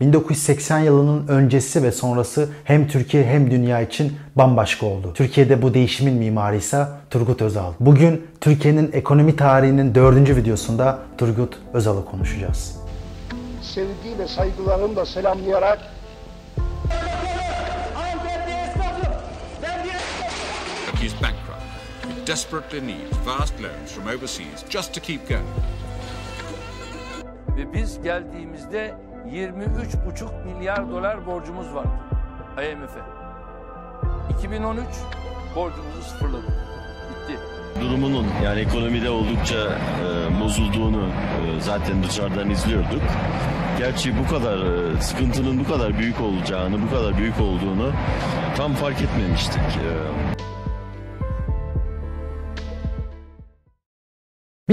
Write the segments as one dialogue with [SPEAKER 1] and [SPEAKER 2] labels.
[SPEAKER 1] 1980 yılının öncesi ve sonrası hem Türkiye hem dünya için bambaşka oldu. Türkiye'de bu değişimin mimarı ise Turgut Özal. Bugün Türkiye'nin ekonomi tarihinin dördüncü videosunda Turgut Özal'ı konuşacağız.
[SPEAKER 2] Sevgi ve saygılarımla selamlayarak
[SPEAKER 3] He's bankrupt. He desperately needs vast loans from overseas just to keep going.
[SPEAKER 4] Ve biz geldiğimizde 23,5 milyar dolar borcumuz vardı IMF'e. 2013 borcumuzu sıfırladık. Bitti.
[SPEAKER 5] durumunun yani ekonomide oldukça e, bozulduğunu e, zaten dışarıdan izliyorduk. Gerçi bu kadar e, sıkıntının bu kadar büyük olacağını, bu kadar büyük olduğunu tam fark etmemiştik. E,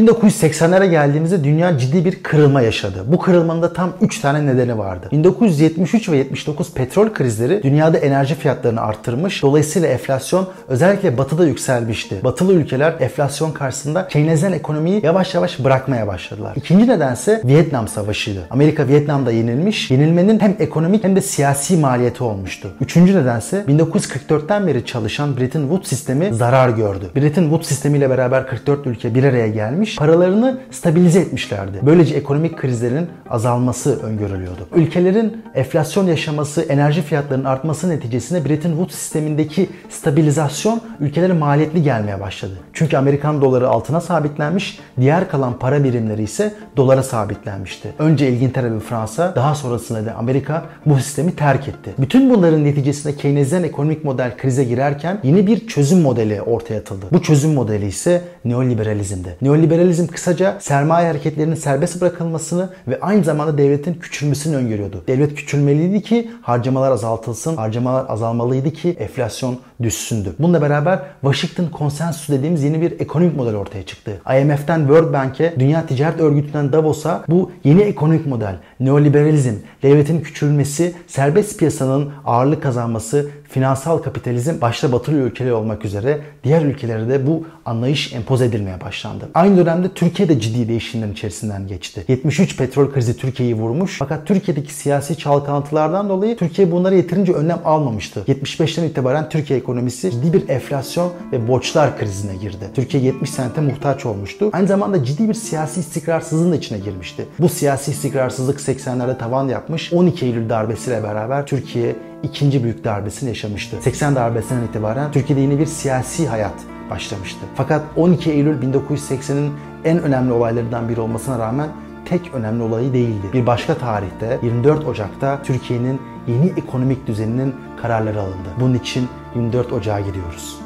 [SPEAKER 1] 1980'lere geldiğimizde dünya ciddi bir kırılma yaşadı. Bu kırılmanın da tam 3 tane nedeni vardı. 1973 ve 79 petrol krizleri dünyada enerji fiyatlarını arttırmış. Dolayısıyla enflasyon özellikle batıda yükselmişti. Batılı ülkeler enflasyon karşısında Keynesyen ekonomiyi yavaş yavaş bırakmaya başladılar. İkinci nedense Vietnam Savaşı'ydı. Amerika Vietnam'da yenilmiş. Yenilmenin hem ekonomik hem de siyasi maliyeti olmuştu. Üçüncü nedense 1944'ten beri çalışan Bretton Woods sistemi zarar gördü. Bretton Woods sistemiyle beraber 44 ülke bir araya gelmiş paralarını stabilize etmişlerdi. Böylece ekonomik krizlerin azalması öngörülüyordu. Ülkelerin enflasyon yaşaması, enerji fiyatlarının artması neticesinde Bretton Woods sistemindeki stabilizasyon ülkelere maliyetli gelmeye başladı. Çünkü Amerikan doları altına sabitlenmiş, diğer kalan para birimleri ise dolara sabitlenmişti. Önce İngiltere ve Fransa, daha sonrasında da Amerika bu sistemi terk etti. Bütün bunların neticesinde Keynesyen ekonomik model krize girerken yeni bir çözüm modeli ortaya atıldı. Bu çözüm modeli ise neoliberalizmdi. Neoliberalizm kısaca sermaye hareketlerinin serbest bırakılmasını ve aynı zamanda devletin küçülmesini öngörüyordu. Devlet küçülmeliydi ki harcamalar azaltılsın, harcamalar azalmalıydı ki enflasyon düşsündü. Bununla beraber Washington Konsensus dediğimiz yeni bir ekonomik model ortaya çıktı. IMF'den World Bank'e, Dünya Ticaret Örgütü'nden Davos'a bu yeni ekonomik model, neoliberalizm, devletin küçülmesi, serbest piyasanın ağırlık kazanması, finansal kapitalizm başta batılı ülkeler olmak üzere diğer ülkelere de bu anlayış empoze edilmeye başlandı. Aynı dönemde Türkiye de ciddi değişimlerin içerisinden geçti. 73 petrol krizi Türkiye'yi vurmuş fakat Türkiye'deki siyasi çalkantılardan dolayı Türkiye bunlara yeterince önlem almamıştı. 75'ten itibaren Türkiye ekonomisi ciddi bir enflasyon ve borçlar krizine girdi. Türkiye 70 sente muhtaç olmuştu. Aynı zamanda ciddi bir siyasi istikrarsızlığın da içine girmişti. Bu siyasi istikrarsızlık 80'lerde tavan yapmış. 12 Eylül darbesiyle beraber Türkiye ikinci büyük darbesini yaşamıştı. 80 darbesinden itibaren Türkiye'de yeni bir siyasi hayat başlamıştı. Fakat 12 Eylül 1980'in en önemli olaylarından biri olmasına rağmen tek önemli olayı değildi. Bir başka tarihte 24 Ocak'ta Türkiye'nin yeni ekonomik düzeninin kararları alındı. Bunun için 24 Ocağı gidiyoruz.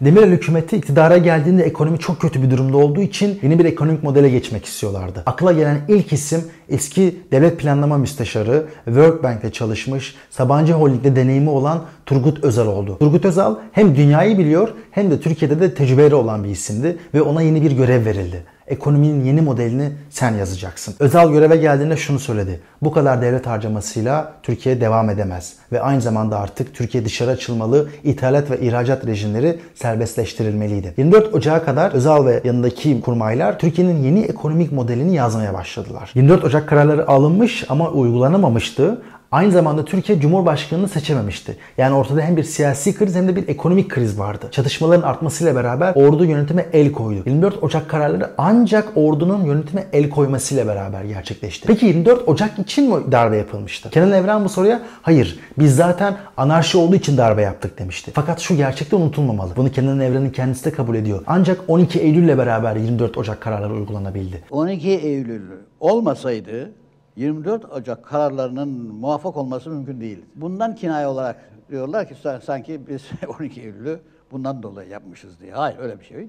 [SPEAKER 1] Demirel hükümeti iktidara geldiğinde ekonomi çok kötü bir durumda olduğu için yeni bir ekonomik modele geçmek istiyorlardı. Akla gelen ilk isim eski devlet planlama müsteşarı, World Bank'te çalışmış, Sabancı Holding'de deneyimi olan Turgut Özal oldu. Turgut Özal hem dünyayı biliyor hem de Türkiye'de de tecrübeli olan bir isimdi ve ona yeni bir görev verildi ekonominin yeni modelini sen yazacaksın. Özal göreve geldiğinde şunu söyledi. Bu kadar devlet harcamasıyla Türkiye devam edemez. Ve aynı zamanda artık Türkiye dışarı açılmalı, ithalat ve ihracat rejimleri serbestleştirilmeliydi. 24 Ocak'a kadar Özal ve yanındaki kurmaylar Türkiye'nin yeni ekonomik modelini yazmaya başladılar. 24 Ocak kararları alınmış ama uygulanamamıştı. Aynı zamanda Türkiye Cumhurbaşkanı'nı seçememişti. Yani ortada hem bir siyasi kriz hem de bir ekonomik kriz vardı. Çatışmaların artmasıyla beraber ordu yönetime el koydu. 24 Ocak kararları ancak ordunun yönetime el koymasıyla beraber gerçekleşti. Peki 24 Ocak için mi darbe yapılmıştı? Kenan Evren bu soruya hayır biz zaten anarşi olduğu için darbe yaptık demişti. Fakat şu gerçekte unutulmamalı. Bunu Kenan Evren'in kendisi de kabul ediyor. Ancak 12 Eylül ile beraber 24 Ocak kararları uygulanabildi.
[SPEAKER 6] 12 Eylül olmasaydı 24 Ocak kararlarının muvaffak olması mümkün değil. Bundan kinaye olarak diyorlar ki sanki biz 12 Eylül'ü bundan dolayı yapmışız diye. Hayır öyle bir şey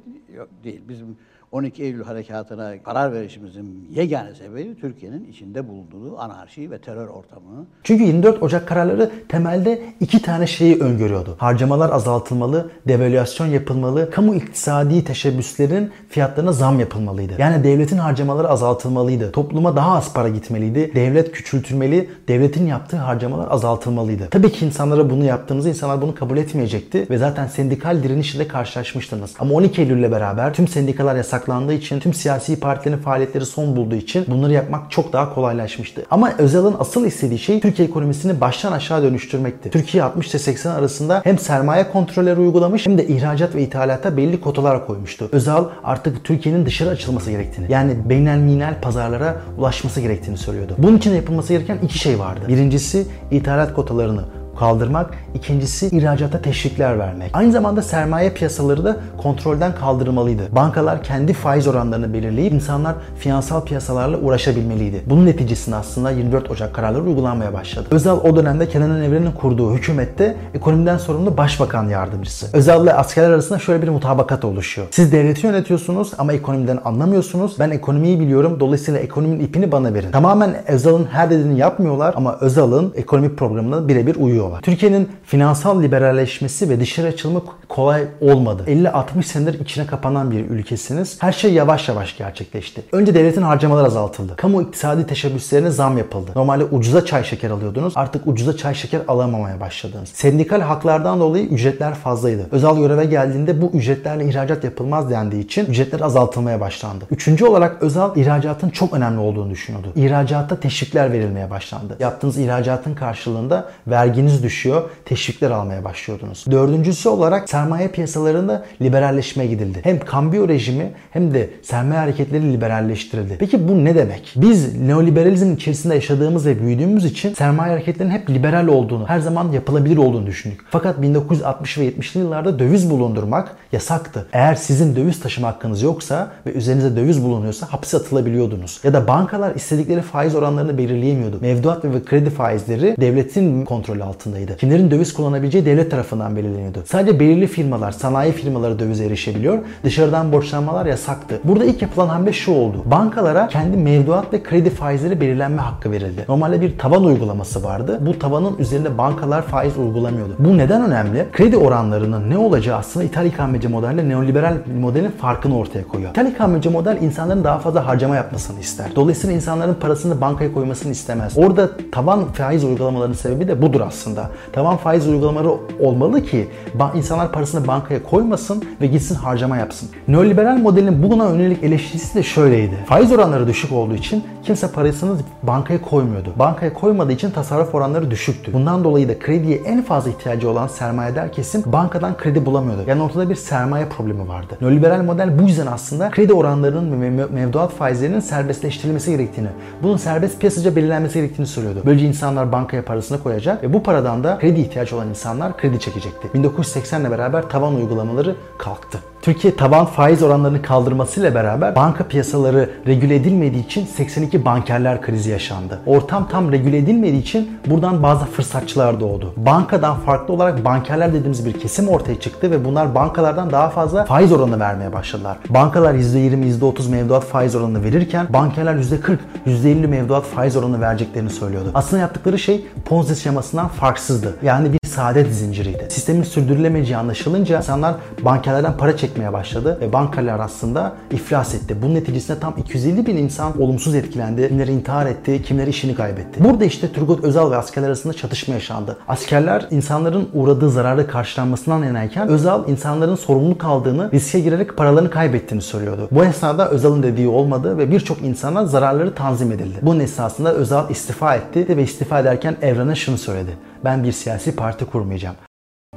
[SPEAKER 6] değil. Bizim 12 Eylül harekatına karar verişimizin yegane sebebi Türkiye'nin içinde bulunduğu anarşi ve terör ortamı.
[SPEAKER 1] Çünkü 24 Ocak kararları temelde iki tane şeyi öngörüyordu. Harcamalar azaltılmalı, devalüasyon yapılmalı, kamu iktisadi teşebbüslerin fiyatlarına zam yapılmalıydı. Yani devletin harcamaları azaltılmalıydı. Topluma daha az para gitmeliydi. Devlet küçültülmeli, devletin yaptığı harcamalar azaltılmalıydı. Tabii ki insanlara bunu yaptığınızda insanlar bunu kabul etmeyecekti ve zaten sendikal direnişle karşılaşmıştınız. Ama 12 Eylül ile beraber tüm sendikalar yasak yasaklandığı için tüm siyasi partilerin faaliyetleri son bulduğu için bunları yapmak çok daha kolaylaşmıştı. Ama Özal'ın asıl istediği şey Türkiye ekonomisini baştan aşağı dönüştürmekti. Türkiye 60 ile 80 arasında hem sermaye kontrolleri uygulamış hem de ihracat ve ithalata belli kotalar koymuştu. Özal artık Türkiye'nin dışarı açılması gerektiğini yani beynel minel pazarlara ulaşması gerektiğini söylüyordu. Bunun için yapılması gereken iki şey vardı. Birincisi ithalat kotalarını kaldırmak, ikincisi ihracata teşvikler vermek. Aynı zamanda sermaye piyasaları da kontrolden kaldırılmalıydı. Bankalar kendi faiz oranlarını belirleyip insanlar finansal piyasalarla uğraşabilmeliydi. Bunun neticesinde aslında 24 Ocak kararları uygulanmaya başladı. Özal o dönemde Kenan Evren'in kurduğu hükümette ekonomiden sorumlu başbakan yardımcısı. Özal ile askerler arasında şöyle bir mutabakat oluşuyor. Siz devleti yönetiyorsunuz ama ekonomiden anlamıyorsunuz. Ben ekonomiyi biliyorum. Dolayısıyla ekonominin ipini bana verin. Tamamen Özal'ın her dediğini yapmıyorlar ama Özal'ın ekonomik programına birebir uyuyor ediyorlar. Türkiye'nin finansal liberalleşmesi ve dışarı açılımı kolay olmadı. 50-60 senedir içine kapanan bir ülkesiniz. Her şey yavaş yavaş gerçekleşti. Önce devletin harcamalar azaltıldı. Kamu iktisadi teşebbüslerine zam yapıldı. Normalde ucuza çay şeker alıyordunuz. Artık ucuza çay şeker alamamaya başladınız. Sendikal haklardan dolayı ücretler fazlaydı. Özel göreve geldiğinde bu ücretlerle ihracat yapılmaz dendiği için ücretler azaltılmaya başlandı. Üçüncü olarak özel ihracatın çok önemli olduğunu düşünüyordu. İhracatta teşvikler verilmeye başlandı. Yaptığınız ihracatın karşılığında verginiz düşüyor, teşvikler almaya başlıyordunuz. Dördüncüsü olarak sermaye piyasalarında liberalleşme gidildi. Hem kambiyo rejimi hem de sermaye hareketleri liberalleştirildi. Peki bu ne demek? Biz neoliberalizmin içerisinde yaşadığımız ve büyüdüğümüz için sermaye hareketlerinin hep liberal olduğunu, her zaman yapılabilir olduğunu düşündük. Fakat 1960 ve 70'li yıllarda döviz bulundurmak yasaktı. Eğer sizin döviz taşıma hakkınız yoksa ve üzerinize döviz bulunuyorsa hapse atılabiliyordunuz. Ya da bankalar istedikleri faiz oranlarını belirleyemiyordu. Mevduat ve kredi faizleri devletin kontrolü altındaydı. Kimlerin döviz kullanabileceği devlet tarafından belirleniyordu. Sadece belirli firmalar, sanayi firmaları dövize erişebiliyor. Dışarıdan borçlanmalar yasaktı. Burada ilk yapılan hamle şu oldu. Bankalara kendi mevduat ve kredi faizleri belirlenme hakkı verildi. Normalde bir taban uygulaması vardı. Bu tavanın üzerinde bankalar faiz uygulamıyordu. Bu neden önemli? Kredi oranlarının ne olacağı aslında İthal ikameci modelle neoliberal modelin farkını ortaya koyuyor. İthal ikameci model insanların daha fazla harcama yapmasını ister. Dolayısıyla insanların parasını bankaya koymasını istemez. Orada taban faiz uygulamalarının sebebi de budur aslında. Taban faiz uygulamaları olmalı ki insanlar parasını bankaya koymasın ve gitsin harcama yapsın. Neoliberal modelin buna yönelik eleştirisi de şöyleydi. Faiz oranları düşük olduğu için kimse parasını bankaya koymuyordu. Bankaya koymadığı için tasarruf oranları düşüktü. Bundan dolayı da krediye en fazla ihtiyacı olan sermayedar kesim bankadan kredi bulamıyordu. Yani ortada bir sermaye problemi vardı. Neoliberal model bu yüzden aslında kredi oranlarının ve mevduat faizlerinin serbestleştirilmesi gerektiğini, bunun serbest piyasaca belirlenmesi gerektiğini söylüyordu. Böylece insanlar bankaya parasını koyacak ve bu paradan da kredi ihtiyaç olan insanlar kredi çekecekti. 1980 ile beraber tavan uygulamaları kalktı. Türkiye taban faiz oranlarını kaldırmasıyla beraber banka piyasaları regüle edilmediği için 82 bankerler krizi yaşandı. Ortam tam regüle edilmediği için buradan bazı fırsatçılar doğdu. Bankadan farklı olarak bankerler dediğimiz bir kesim ortaya çıktı ve bunlar bankalardan daha fazla faiz oranı vermeye başladılar. Bankalar %20, %30 mevduat faiz oranını verirken bankerler %40, %50 mevduat faiz oranını vereceklerini söylüyordu. Aslında yaptıkları şey Ponzi şemasından farksızdı. Yani bir saadet zinciriydi. Sistemin sürdürülemeyeceği anlaşılınca insanlar bankerlerden para çekmeye başladı ve bankalar aslında iflas etti. Bunun neticesinde tam 250 bin insan olumsuz etkilendi. Kimleri intihar etti, kimleri işini kaybetti. Burada işte Turgut Özal ve askerler arasında çatışma yaşandı. Askerler insanların uğradığı zararı karşılanmasından yanayken Özal insanların sorumluluk aldığını, riske girerek paralarını kaybettiğini söylüyordu. Bu esnada Özal'ın dediği olmadı ve birçok insana zararları tanzim edildi. Bunun esnasında Özal istifa etti ve istifa ederken Evren'e şunu söyledi. Ben bir siyasi parti kurmayacağım.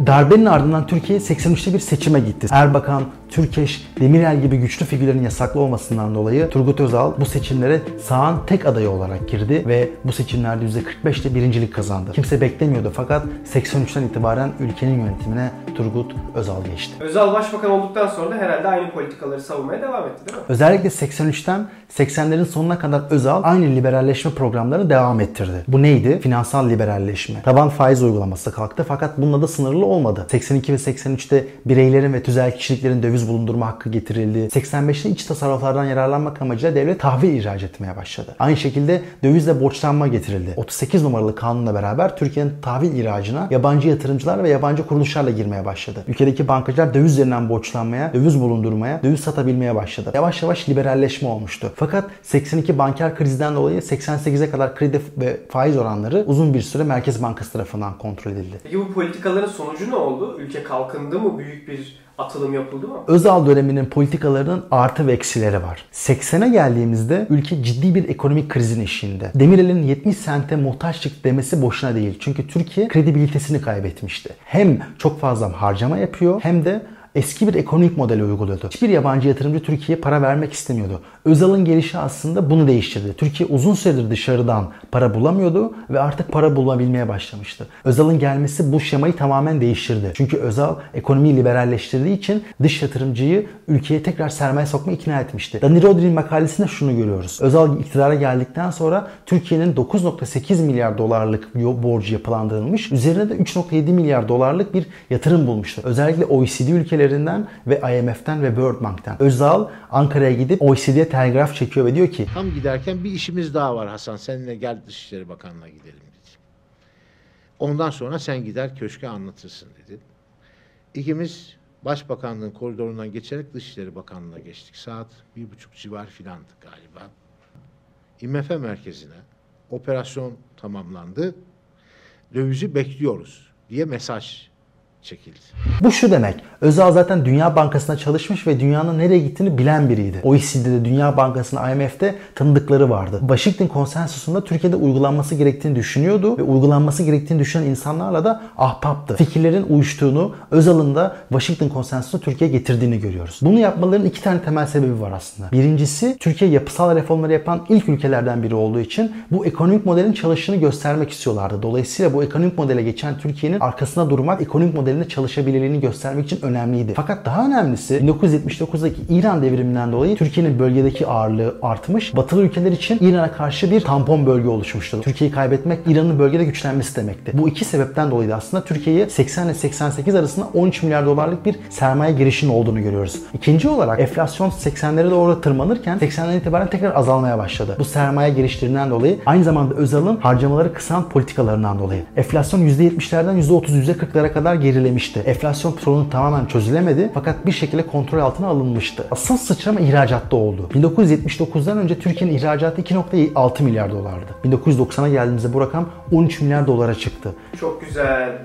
[SPEAKER 1] Darbenin ardından Türkiye 83'te bir seçime gitti. Erbakan, Türkeş, Demirel gibi güçlü figürlerin yasaklı olmasından dolayı Turgut Özal bu seçimlere sağın tek adayı olarak girdi ve bu seçimlerde %45'te birincilik kazandı. Kimse beklemiyordu fakat 83'ten itibaren ülkenin yönetimine Turgut Özal geçti.
[SPEAKER 7] Özal başbakan olduktan sonra da herhalde aynı politikaları savunmaya devam etti değil mi?
[SPEAKER 1] Özellikle 83'ten 80'lerin sonuna kadar Özal aynı liberalleşme programlarını devam ettirdi. Bu neydi? Finansal liberalleşme. Taban faiz uygulaması kalktı fakat bununla da sınırlı olmadı. 82 ve 83'te bireylerin ve tüzel kişiliklerin döviz bulundurma hakkı getirildi. 85'te iç tasarruflardan yararlanmak amacıyla devlet tahvil ihraç etmeye başladı. Aynı şekilde dövizle borçlanma getirildi. 38 numaralı kanunla beraber Türkiye'nin tahvil ihracına yabancı yatırımcılar ve yabancı kuruluşlarla girmeye başladı. Ülkedeki bankacılar döviz üzerinden borçlanmaya, döviz bulundurmaya, döviz satabilmeye başladı. Yavaş yavaş liberalleşme olmuştu. Fakat 82 banker krizden dolayı 88'e kadar kredi ve faiz oranları uzun bir süre Merkez Bankası tarafından kontrol edildi.
[SPEAKER 7] Peki bu politikaların sonucu ne oldu? Ülke kalkındı mı? Büyük bir atılım yapıldı mı?
[SPEAKER 1] Özal döneminin politikalarının artı ve eksileri var. 80'e geldiğimizde ülke ciddi bir ekonomik krizin eşiğinde. Demirel'in 70 sente muhtaçlık demesi boşuna değil. Çünkü Türkiye kredibilitesini kaybetmişti. Hem çok fazla harcama yapıyor hem de eski bir ekonomik modeli uyguluyordu. Hiçbir yabancı yatırımcı Türkiye'ye para vermek istemiyordu. Özal'ın gelişi aslında bunu değiştirdi. Türkiye uzun süredir dışarıdan para bulamıyordu ve artık para bulabilmeye başlamıştı. Özal'ın gelmesi bu şemayı tamamen değiştirdi. Çünkü Özal ekonomiyi liberalleştirdiği için dış yatırımcıyı ülkeye tekrar sermaye sokma ikna etmişti. Dani Rodri'nin makalesinde şunu görüyoruz. Özal iktidara geldikten sonra Türkiye'nin 9.8 milyar dolarlık borcu yapılandırılmış. Üzerine de 3.7 milyar dolarlık bir yatırım bulmuştu. Özellikle OECD ülkelerinden ve IMF'den ve World Bank'ten. Özal Ankara'ya gidip OECD'ye telgraf çekiyor ve diyor ki
[SPEAKER 8] Tam giderken bir işimiz daha var Hasan. Seninle gel Dışişleri Bakanlığı'na gidelim dedi. Ondan sonra sen gider köşke anlatırsın dedi. İkimiz Başbakanlığın koridorundan geçerek Dışişleri Bakanlığı'na geçtik. Saat bir buçuk civar filandı galiba. IMF merkezine operasyon tamamlandı. Dövizi bekliyoruz diye mesaj çekildi.
[SPEAKER 1] Bu şu demek. Özal zaten Dünya Bankası'na çalışmış ve dünyanın nereye gittiğini bilen biriydi. OECD'de, Dünya Bankası'nda, IMF'de tanıdıkları vardı. Washington konsensusunda Türkiye'de uygulanması gerektiğini düşünüyordu ve uygulanması gerektiğini düşünen insanlarla da ahbaptı. Fikirlerin uyuştuğunu Özal'ın da Washington konsensusunda Türkiye'ye getirdiğini görüyoruz. Bunu yapmalarının iki tane temel sebebi var aslında. Birincisi Türkiye yapısal reformları yapan ilk ülkelerden biri olduğu için bu ekonomik modelin çalıştığını göstermek istiyorlardı. Dolayısıyla bu ekonomik modele geçen Türkiye'nin arkasında durmak ekonomik modelinde çalışabilirliğini göstermek için önemliydi. Fakat daha önemlisi 1979'daki İran devriminden dolayı Türkiye'nin bölgedeki ağırlığı artmış. Batılı ülkeler için İran'a karşı bir tampon bölge oluşmuştu. Türkiye'yi kaybetmek İran'ın bölgede güçlenmesi demekti. Bu iki sebepten dolayı da aslında Türkiye'ye 80 ile 88 arasında 13 milyar dolarlık bir sermaye girişinin olduğunu görüyoruz. İkinci olarak enflasyon 80'lere doğru tırmanırken 80'den itibaren tekrar azalmaya başladı. Bu sermaye girişlerinden dolayı aynı zamanda Özal'ın harcamaları kısan politikalarından dolayı. Enflasyon %70'lerden %30 %40'lara kadar gerilemişti. Enflasyon sorunu tamamen çözülemedi fakat bir şekilde kontrol altına alınmıştı. Asıl sıçrama ihracatta oldu. 1979'dan önce Türkiye'nin ihracatı 2.6 milyar dolardı. 1990'a geldiğimizde bu rakam 13 milyar dolara çıktı.
[SPEAKER 7] Çok güzel.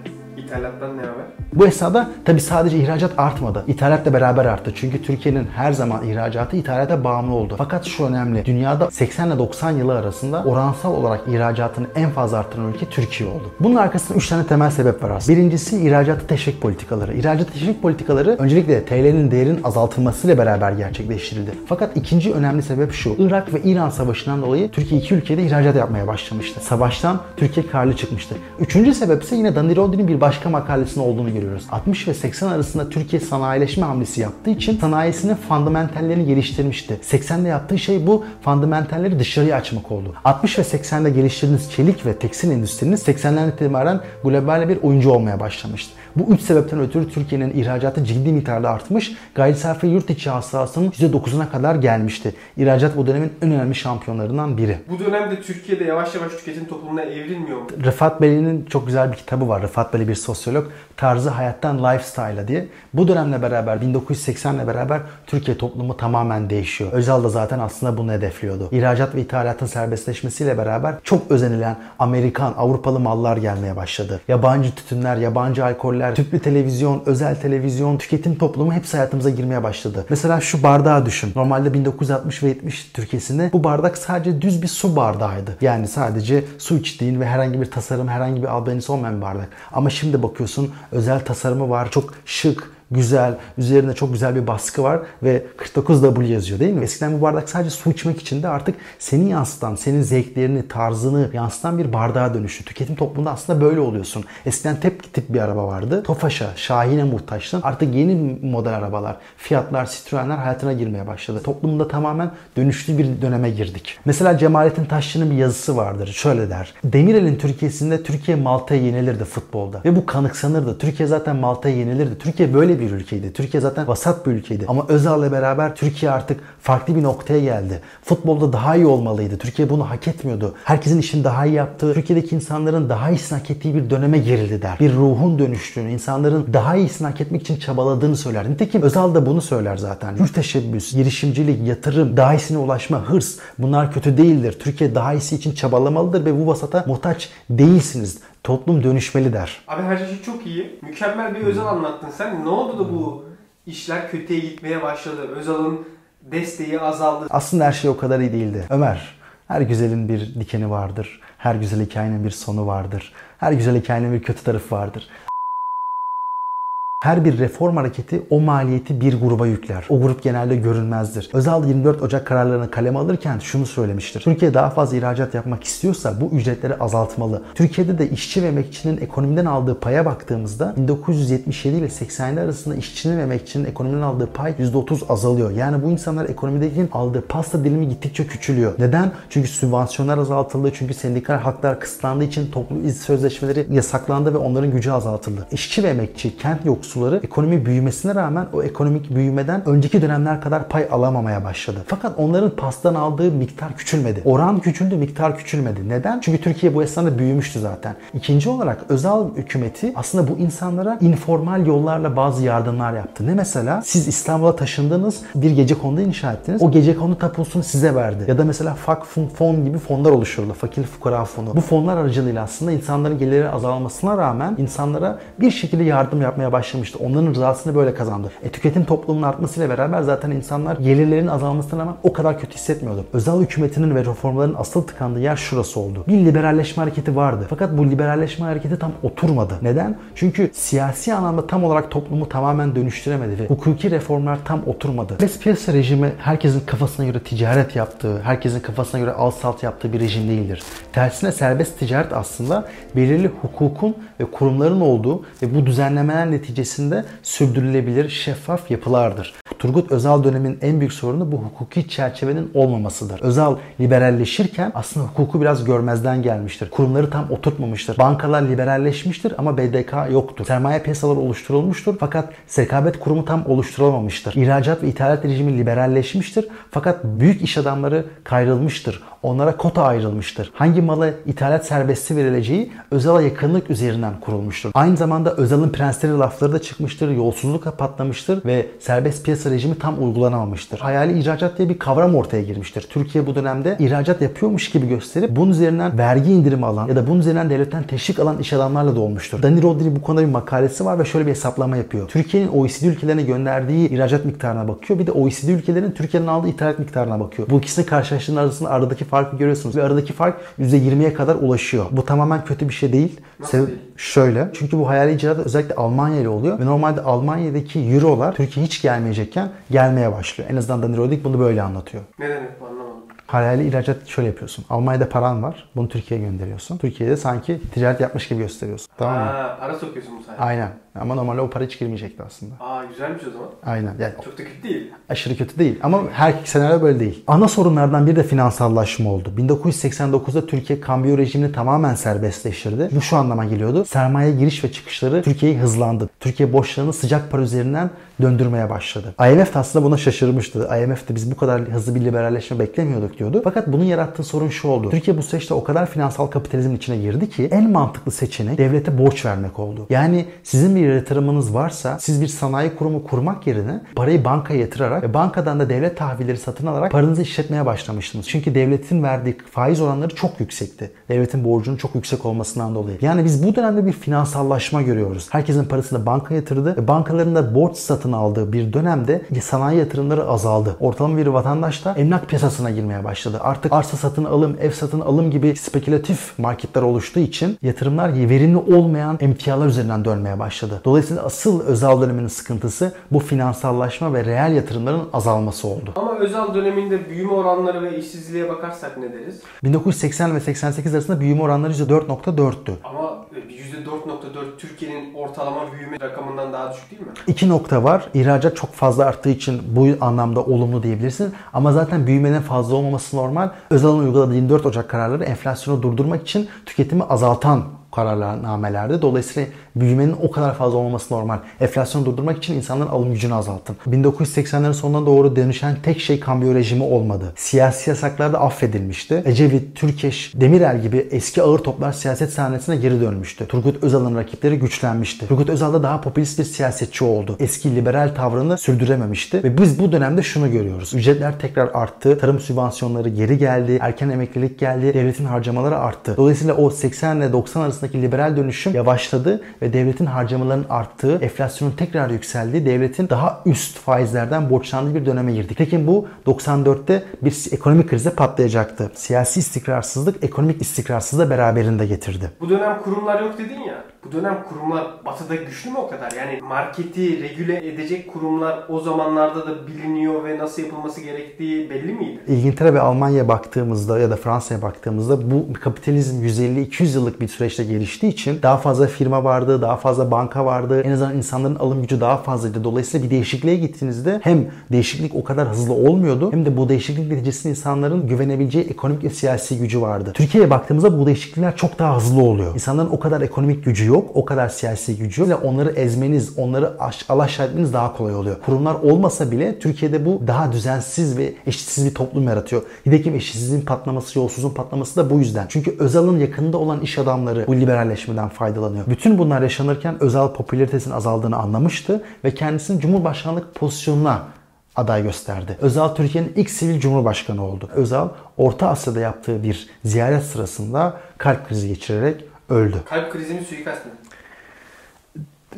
[SPEAKER 7] İthalattan ne haber?
[SPEAKER 1] Bu esnada tabi sadece ihracat artmadı. İthalat da beraber arttı. Çünkü Türkiye'nin her zaman ihracatı ithalata bağımlı oldu. Fakat şu önemli. Dünyada 80 ile 90 yılı arasında oransal olarak ihracatını en fazla arttıran ülke Türkiye oldu. Bunun arkasında 3 tane temel sebep var aslında. Birincisi ihracatı teşvik politikaları. İhracat teşvik politikaları öncelikle TL'nin değerinin azaltılmasıyla beraber gerçekleştirildi. Fakat ikinci önemli sebep şu. Irak ve İran savaşından dolayı Türkiye iki ülkede ihracat yapmaya başlamıştı. Savaştan Türkiye karlı çıkmıştı. Üçüncü sebep ise yine Dani Rodri'nin bir başka makalesinde olduğunu görüyoruz. 60 ve 80 arasında Türkiye sanayileşme hamlesi yaptığı için sanayisinin fundamentallerini geliştirmişti. 80'de yaptığı şey bu fundamentalleri dışarıya açmak oldu. 60 ve 80'de geliştirdiğiniz çelik ve tekstil endüstriniz 80'lerden itibaren global bir oyuncu olmaya başlamıştı. Bu üç sebepten ötürü Türkiye'nin ihracatı ciddi miktarda artmış. Gayri safi yurt içi hasılasının %9'una kadar gelmişti. İhracat bu dönemin en önemli şampiyonlarından biri.
[SPEAKER 7] Bu dönemde Türkiye'de yavaş yavaş tüketim toplumuna evrilmiyor mu?
[SPEAKER 1] Rıfat Beli'nin çok güzel bir kitabı var. Rıfat Beli bir sosyolog. Tarzı hayattan lifestyle'a diye. Bu dönemle beraber 1980'le beraber Türkiye toplumu tamamen değişiyor. Özal da zaten aslında bunu hedefliyordu. İhracat ve ithalatın serbestleşmesiyle beraber çok özenilen Amerikan, Avrupalı mallar gelmeye başladı. Yabancı tütünler, yabancı alkoller, tüplü televizyon, özel televizyon, tüketim toplumu hepsi hayatımıza girmeye başladı. Mesela şu bardağı düşün. Normalde 1960 ve 70 Türkiye'sinde bu bardak sadece düz bir su bardağıydı. Yani sadece su içtiğin ve herhangi bir tasarım, herhangi bir albenisi olmayan bir bardak. Ama şimdi bakıyorsun özel tasarımı var. Çok şık, güzel, üzerinde çok güzel bir baskı var ve 49W yazıyor değil mi? Eskiden bu bardak sadece su içmek için de artık seni yansıtan, senin zevklerini, tarzını yansıtan bir bardağa dönüştü. Tüketim toplumunda aslında böyle oluyorsun. Eskiden tep tip bir araba vardı. Tofaş'a, Şahin'e muhtaçtın. Artık yeni model arabalar, Fiatlar, Citroen'ler hayatına girmeye başladı. Toplumda tamamen dönüşlü bir döneme girdik. Mesela Cemalettin Taşçı'nın bir yazısı vardır. Şöyle der. Demirel'in Türkiye'sinde Türkiye Malta'ya yenilirdi futbolda. Ve bu kanıksanırdı. Türkiye zaten Malta'ya yenilirdi. Türkiye böyle bir ülkeydi. Türkiye zaten vasat bir ülkeydi. Ama Özal'la beraber Türkiye artık farklı bir noktaya geldi. Futbolda daha iyi olmalıydı. Türkiye bunu hak etmiyordu. Herkesin işini daha iyi yaptığı, Türkiye'deki insanların daha iyisini hak ettiği bir döneme girildi der. Bir ruhun dönüştüğünü, insanların daha iyisini hak etmek için çabaladığını söyler. Nitekim Özal da bunu söyler zaten. Hür teşebbüs, girişimcilik, yatırım, daha iyisine ulaşma, hırs bunlar kötü değildir. Türkiye daha iyisi için çabalamalıdır ve bu vasata muhtaç değilsiniz. Toplum dönüşmeli der.
[SPEAKER 7] Abi her şey çok iyi. Mükemmel bir özel anlattın sen. Ne oldu da bu işler kötüye gitmeye başladı. Özal'ın desteği azaldı.
[SPEAKER 1] Aslında her şey o kadar iyi değildi. Ömer, her güzelin bir dikeni vardır. Her güzel hikayenin bir sonu vardır. Her güzel hikayenin bir kötü tarafı vardır. Her bir reform hareketi o maliyeti bir gruba yükler. O grup genelde görünmezdir. Özal 24 Ocak kararlarını kaleme alırken şunu söylemiştir. Türkiye daha fazla ihracat yapmak istiyorsa bu ücretleri azaltmalı. Türkiye'de de işçi ve emekçinin ekonomiden aldığı paya baktığımızda 1977 ile 80'li arasında işçinin ve emekçinin ekonomiden aldığı pay %30 azalıyor. Yani bu insanlar ekonomideki aldığı pasta dilimi gittikçe küçülüyor. Neden? Çünkü sübvansiyonlar azaltıldı. Çünkü sendikal haklar kısıtlandığı için toplu iz sözleşmeleri yasaklandı ve onların gücü azaltıldı. İşçi ve emekçi, kent yoksulları ekonomi büyümesine rağmen o ekonomik büyümeden önceki dönemler kadar pay alamamaya başladı. Fakat onların pastan aldığı miktar küçülmedi. Oran küçüldü, miktar küçülmedi. Neden? Çünkü Türkiye bu esnada büyümüştü zaten. İkinci olarak özel hükümeti aslında bu insanlara informal yollarla bazı yardımlar yaptı. Ne mesela? Siz İstanbul'a taşındınız, bir gece kondu inşa ettiniz. O gece kondu tapusunu size verdi. Ya da mesela FAK fon, fon gibi fonlar oluşturuldu. Fakir fukara fonu. Bu fonlar aracılığıyla aslında insanların geliri azalmasına rağmen insanlara bir şekilde yardım yapmaya başlamıştı. Onların rızasını böyle kazandı. E, tüketim toplumunun artmasıyla beraber zaten insanlar gelirlerin azalmasına rağmen o kadar kötü hissetmiyordu. Özel hükümetinin ve reformların asıl tıkandığı yer şurası oldu. Bir liberalleşme hareketi vardı. Fakat bu liberalleşme hareketi tam oturmadı. Neden? Çünkü siyasi anlamda tam olarak toplumu tamamen dönüştüremedi ve hukuki reformlar tam oturmadı. Serbest piyasa rejimi herkesin kafasına göre ticaret yaptığı, herkesin kafasına göre al salt yaptığı bir rejim değildir. Tersine serbest ticaret aslında belirli hukukun ve kurumların olduğu ve bu düzenlemeler neticesinde sürdürülebilir, şeffaf yapılardır. Turgut Özal dönemin en büyük sorunu bu hukuki çerçevenin olmamasıdır. Özal liberalleşirken aslında hukuku biraz görmezden gelmiştir. Kurumları tam oturtmamıştır. Bankalar liberalleşmiştir ama BDK yoktur. Sermaye piyasaları oluşturulmuştur fakat sekabet kurumu tam oluşturulmamıştır. İhracat ve ithalat rejimi liberalleşmiştir fakat büyük iş adamları kayrılmıştır. Onlara kota ayrılmıştır. Hangi malı ithalat serbestisi verileceği Özal'a yakınlık üzerinden kurulmuştur. Aynı zamanda Özal'ın prensleri lafları da çıkmıştır. Yolsuzluk patlamıştır ve serbest piyasa rejimi tam uygulanamamıştır. Hayali ihracat diye bir kavram ortaya girmiştir. Türkiye bu dönemde ihracat yapıyormuş gibi gösterip bunun üzerinden vergi indirimi alan ya da bunun üzerinden devletten teşvik alan iş adamlarla dolmuştur. Dani Rodri bu konuda bir makalesi var ve şöyle bir hesaplama yapıyor. Türkiye'nin OECD ülkelerine gönderdiği ihracat miktarına bakıyor. Bir de OECD ülkelerin Türkiye'nin aldığı ithalat miktarına bakıyor. Bu ikisini karşılaştırdığında arasında aradaki farkı görüyorsunuz. Ve aradaki fark %20'ye kadar ulaşıyor. Bu tamamen kötü bir şey değil.
[SPEAKER 7] Nasıl
[SPEAKER 1] Sebep şöyle. Çünkü bu hayali icraat özellikle Almanya ile oluyor. Ve normalde Almanya'daki eurolar Türkiye hiç gelmeyecekken gelmeye başlıyor. En azından Dani Rodrik bunu böyle anlatıyor.
[SPEAKER 7] Ne demek bu anlamadım.
[SPEAKER 1] Hayali ihracat şöyle yapıyorsun. Almanya'da paran var. Bunu Türkiye'ye gönderiyorsun. Türkiye'de sanki ticaret yapmış gibi gösteriyorsun. Tamam mı?
[SPEAKER 7] Aa, ara sokuyorsun bu sayede.
[SPEAKER 1] Aynen. Ama normalde o para hiç girmeyecekti aslında.
[SPEAKER 7] Aa güzelmiş o zaman.
[SPEAKER 1] Aynen. Yani
[SPEAKER 7] Çok da kötü değil.
[SPEAKER 1] aşırı kötü değil ama her senaryo böyle değil. Ana sorunlardan biri de finansallaşma oldu. 1989'da Türkiye kambiyo rejimini tamamen serbestleştirdi. Bu şu anlama geliyordu. Sermaye giriş ve çıkışları Türkiye'yi hızlandı. Türkiye borçlarını sıcak para üzerinden döndürmeye başladı. IMF de aslında buna şaşırmıştı. IMF de biz bu kadar hızlı bir liberalleşme beklemiyorduk diyordu. Fakat bunun yarattığı sorun şu oldu. Türkiye bu süreçte o kadar finansal kapitalizmin içine girdi ki en mantıklı seçenek devlete borç vermek oldu. Yani sizin bir yatırımınız varsa siz bir sanayi kurumu kurmak yerine parayı bankaya yatırarak ve bankadan da devlet tahvilleri satın alarak paranızı işletmeye başlamıştınız. Çünkü devletin verdiği faiz oranları çok yüksekti. Devletin borcunun çok yüksek olmasından dolayı. Yani biz bu dönemde bir finansallaşma görüyoruz. Herkesin parasını banka yatırdı ve bankaların da borç satın aldığı bir dönemde sanayi yatırımları azaldı. Ortalama bir vatandaş da emlak piyasasına girmeye başladı. Artık arsa satın alım, ev satın alım gibi spekülatif marketler oluştuğu için yatırımlar verimli olmayan emtialar üzerinden dönmeye başladı. Dolayısıyla asıl özel döneminin sıkıntısı bu finansallaşma ve reel yatırımların azalması oldu.
[SPEAKER 7] Ama özel döneminde büyüme oranları ve işsizliğe bakarsak ne deriz?
[SPEAKER 1] 1980 ve 88 arasında büyüme oranları %4.4'tü.
[SPEAKER 7] Ama %4.4 Türkiye'nin ortalama büyüme rakamından daha düşük değil mi?
[SPEAKER 1] İki nokta var. İhracat çok fazla arttığı için bu anlamda olumlu diyebilirsin. Ama zaten büyümenin fazla olmaması normal. Özal'ın uyguladığı 24 Ocak kararları enflasyonu durdurmak için tüketimi azaltan kararnamelerde. Dolayısıyla büyümenin o kadar fazla olmaması normal. Enflasyonu durdurmak için insanların alım gücünü azaltın. 1980'lerin sonuna doğru dönüşen tek şey kambiyo rejimi olmadı. Siyasi yasaklar da affedilmişti. Ecevit, Türkeş, Demirel gibi eski ağır toplar siyaset sahnesine geri dönmüştü. Turgut Özal'ın rakipleri güçlenmişti. Turgut Özal da daha popülist bir siyasetçi oldu. Eski liberal tavrını sürdürememişti ve biz bu dönemde şunu görüyoruz. Ücretler tekrar arttı. Tarım sübvansiyonları geri geldi. Erken emeklilik geldi. Devletin harcamaları arttı. Dolayısıyla o 80 ile 90 arasında arasındaki liberal dönüşüm yavaşladı ve devletin harcamalarının arttığı, enflasyonun tekrar yükseldiği, devletin daha üst faizlerden borçlandığı bir döneme girdik. Peki bu 94'te bir ekonomik krize patlayacaktı. Siyasi istikrarsızlık ekonomik istikrarsızlığı beraberinde getirdi.
[SPEAKER 7] Bu dönem kurumlar yok dedin ya. Bu dönem kurumlar batıda güçlü mü o kadar? Yani marketi regüle edecek kurumlar o zamanlarda da biliniyor ve nasıl yapılması gerektiği belli miydi?
[SPEAKER 1] İngiltere ve Almanya'ya baktığımızda ya da Fransa'ya baktığımızda bu kapitalizm 150-200 yıllık bir süreçte geliştiği için daha fazla firma vardı, daha fazla banka vardı. En azından insanların alım gücü daha fazlaydı. Dolayısıyla bir değişikliğe gittiğinizde hem değişiklik o kadar hızlı olmuyordu hem de bu değişiklik neticesinde insanların güvenebileceği ekonomik ve siyasi gücü vardı. Türkiye'ye baktığımızda bu değişiklikler çok daha hızlı oluyor. İnsanların o kadar ekonomik gücü yok, o kadar siyasi gücü yok. onları ezmeniz, onları aş, alaşağı etmeniz daha kolay oluyor. Kurumlar olmasa bile Türkiye'de bu daha düzensiz ve eşitsiz bir toplum yaratıyor. Nitekim eşitsizliğin patlaması, yolsuzluğun patlaması da bu yüzden. Çünkü Özal'ın yakında olan iş adamları bu liberalleşmeden faydalanıyor. Bütün bunlar yaşanırken Özal popülaritesinin azaldığını anlamıştı ve kendisini Cumhurbaşkanlık pozisyonuna aday gösterdi. Özal Türkiye'nin ilk sivil cumhurbaşkanı oldu. Özal Orta Asya'da yaptığı bir ziyaret sırasında kalp krizi geçirerek öldü.
[SPEAKER 7] Kalp krizi mi suikast mı?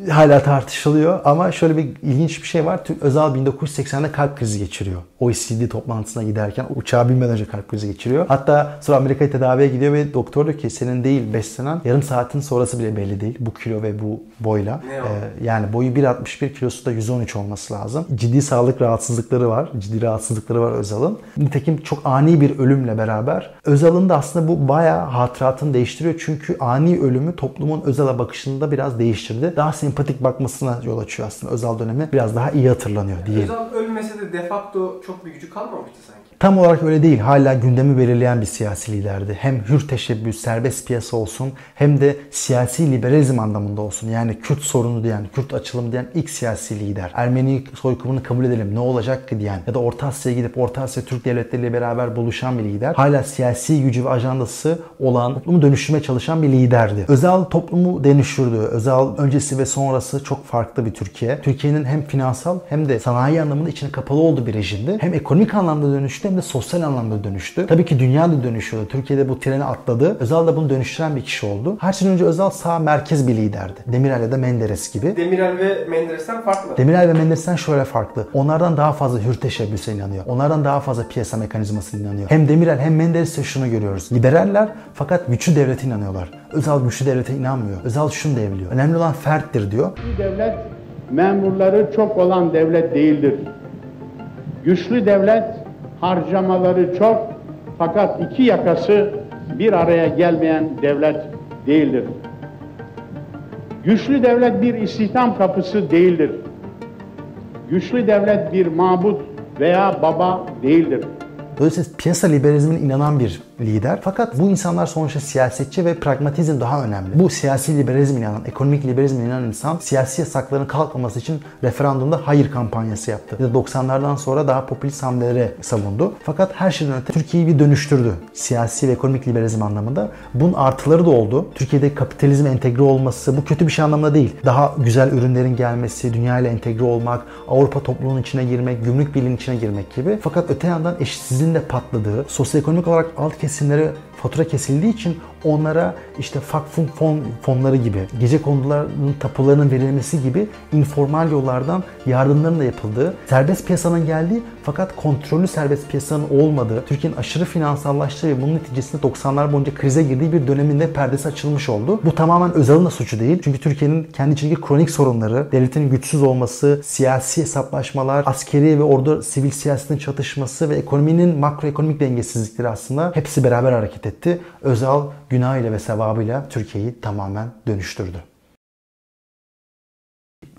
[SPEAKER 1] Hala tartışılıyor ama şöyle bir ilginç bir şey var. Türk Özal 1980'de kalp krizi geçiriyor. OECD toplantısına giderken uçağa binmeden önce kalp krizi geçiriyor. Hatta sonra Amerika'ya tedaviye gidiyor ve doktor diyor ki senin değil beslenen yarım saatin sonrası bile belli değil. Bu kilo ve bu boyla. Ee, yani boyu 1.61 kilosu da 113 olması lazım. Ciddi sağlık rahatsızlıkları var. Ciddi rahatsızlıkları var Özal'ın. Nitekim çok ani bir ölümle beraber Özal'ın da aslında bu bayağı hatıratını değiştiriyor. Çünkü ani ölümü toplumun Özal'a bakışını da biraz değiştirdi. Daha sempatik bakmasına yol açıyor aslında. Özal dönemi biraz daha iyi hatırlanıyor diyelim.
[SPEAKER 7] Özal ölmese de de facto çok bir gücü kalmamıştı sanki.
[SPEAKER 1] Tam olarak öyle değil. Hala gündemi belirleyen bir siyasi liderdi. Hem hür teşebbüs, serbest piyasa olsun hem de siyasi liberalizm anlamında olsun. Yani Kürt sorunu diyen, Kürt açılımı diyen ilk siyasi lider. Ermeni soykırımını kabul edelim ne olacak ki diyen ya da Orta Asya'ya gidip Orta Asya Türk devletleriyle beraber buluşan bir lider. Hala siyasi gücü ve ajandası olan, toplumu dönüştürmeye çalışan bir liderdi. Özal toplumu dönüştürdü. Özal öncesi ve sonrası çok farklı bir Türkiye. Türkiye'nin hem finansal hem de sanayi anlamında içine kapalı olduğu bir rejimdi. Hem ekonomik anlamda dönüştü hem de sosyal anlamda dönüştü. Tabii ki dünya da dönüşüyordu. Türkiye'de bu treni atladı. Özal da bunu dönüştüren bir kişi oldu. Her şeyden önce Özal sağ merkez bir liderdi. Demirel ya da Menderes gibi.
[SPEAKER 7] Demirel ve Menderes'ten farklı.
[SPEAKER 1] Demirel ve Menderes'ten şöyle farklı. Onlardan daha fazla hür teşebbüse inanıyor. Onlardan daha fazla piyasa mekanizmasına inanıyor. Hem Demirel hem Menderes'te şunu görüyoruz. Liberaller fakat güçlü devlete inanıyorlar. Özal güçlü devlete inanmıyor. Özal şunu devliyor. Önemli olan ferttir diyor.
[SPEAKER 9] Güçlü devlet memurları çok olan devlet değildir. Güçlü devlet harcamaları çok fakat iki yakası bir araya gelmeyen devlet değildir. Güçlü devlet bir istihdam kapısı değildir. Güçlü devlet bir mabut veya baba değildir.
[SPEAKER 1] Dolayısıyla piyasa liberalizmine inanan bir lider. Fakat bu insanlar sonuçta siyasetçi ve pragmatizm daha önemli. Bu siyasi liberalizme inanan, ekonomik liberalizme inanan insan siyasi yasakların kalkmaması için referandumda hayır kampanyası yaptı. Ya da 90'lardan sonra daha popülist hamlelere savundu. Fakat her şeyden öte Türkiye'yi bir dönüştürdü. Siyasi ve ekonomik liberalizm anlamında. Bunun artıları da oldu. Türkiye'de kapitalizm entegre olması bu kötü bir şey anlamında değil. Daha güzel ürünlerin gelmesi, dünya ile entegre olmak, Avrupa toplumunun içine girmek, gümrük birliğinin içine girmek gibi. Fakat öte yandan eşitsizliğin de patladığı, sosyoekonomik olarak alt kesimlere fatura kesildiği için onlara işte fakfun fon fonları gibi, gece kondularının tapularının verilmesi gibi informal yollardan yardımların da yapıldığı, serbest piyasanın geldiği fakat kontrollü serbest piyasanın olmadığı, Türkiye'nin aşırı finansallaştığı ve bunun neticesinde 90'lar boyunca krize girdiği bir döneminde perdesi açılmış oldu. Bu tamamen Özal'ın da suçu değil. Çünkü Türkiye'nin kendi içindeki kronik sorunları, devletin güçsüz olması, siyasi hesaplaşmalar, askeri ve ordu sivil siyasetin çatışması ve ekonominin makroekonomik dengesizlikleri aslında hepsi beraber hareket etti. Özal günahıyla ve sevabıyla Türkiye'yi tamamen dönüştürdü.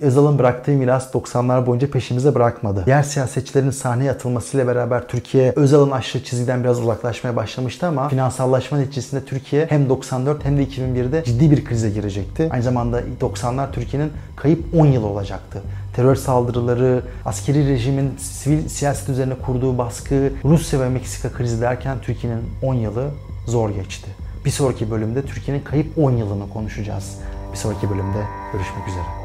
[SPEAKER 1] Özal'ın bıraktığı miras 90'lar boyunca peşimize bırakmadı. Diğer siyasetçilerin sahneye atılmasıyla beraber Türkiye Özal'ın aşırı çizgiden biraz uzaklaşmaya başlamıştı ama finansallaşma neticesinde Türkiye hem 94 hem de 2001'de ciddi bir krize girecekti. Aynı zamanda 90'lar Türkiye'nin kayıp 10 yıl olacaktı. Terör saldırıları, askeri rejimin sivil siyaset üzerine kurduğu baskı, Rusya ve Meksika krizi derken Türkiye'nin 10 yılı zor geçti. Bir sonraki bölümde Türkiye'nin kayıp 10 yılını konuşacağız. Bir sonraki bölümde görüşmek üzere.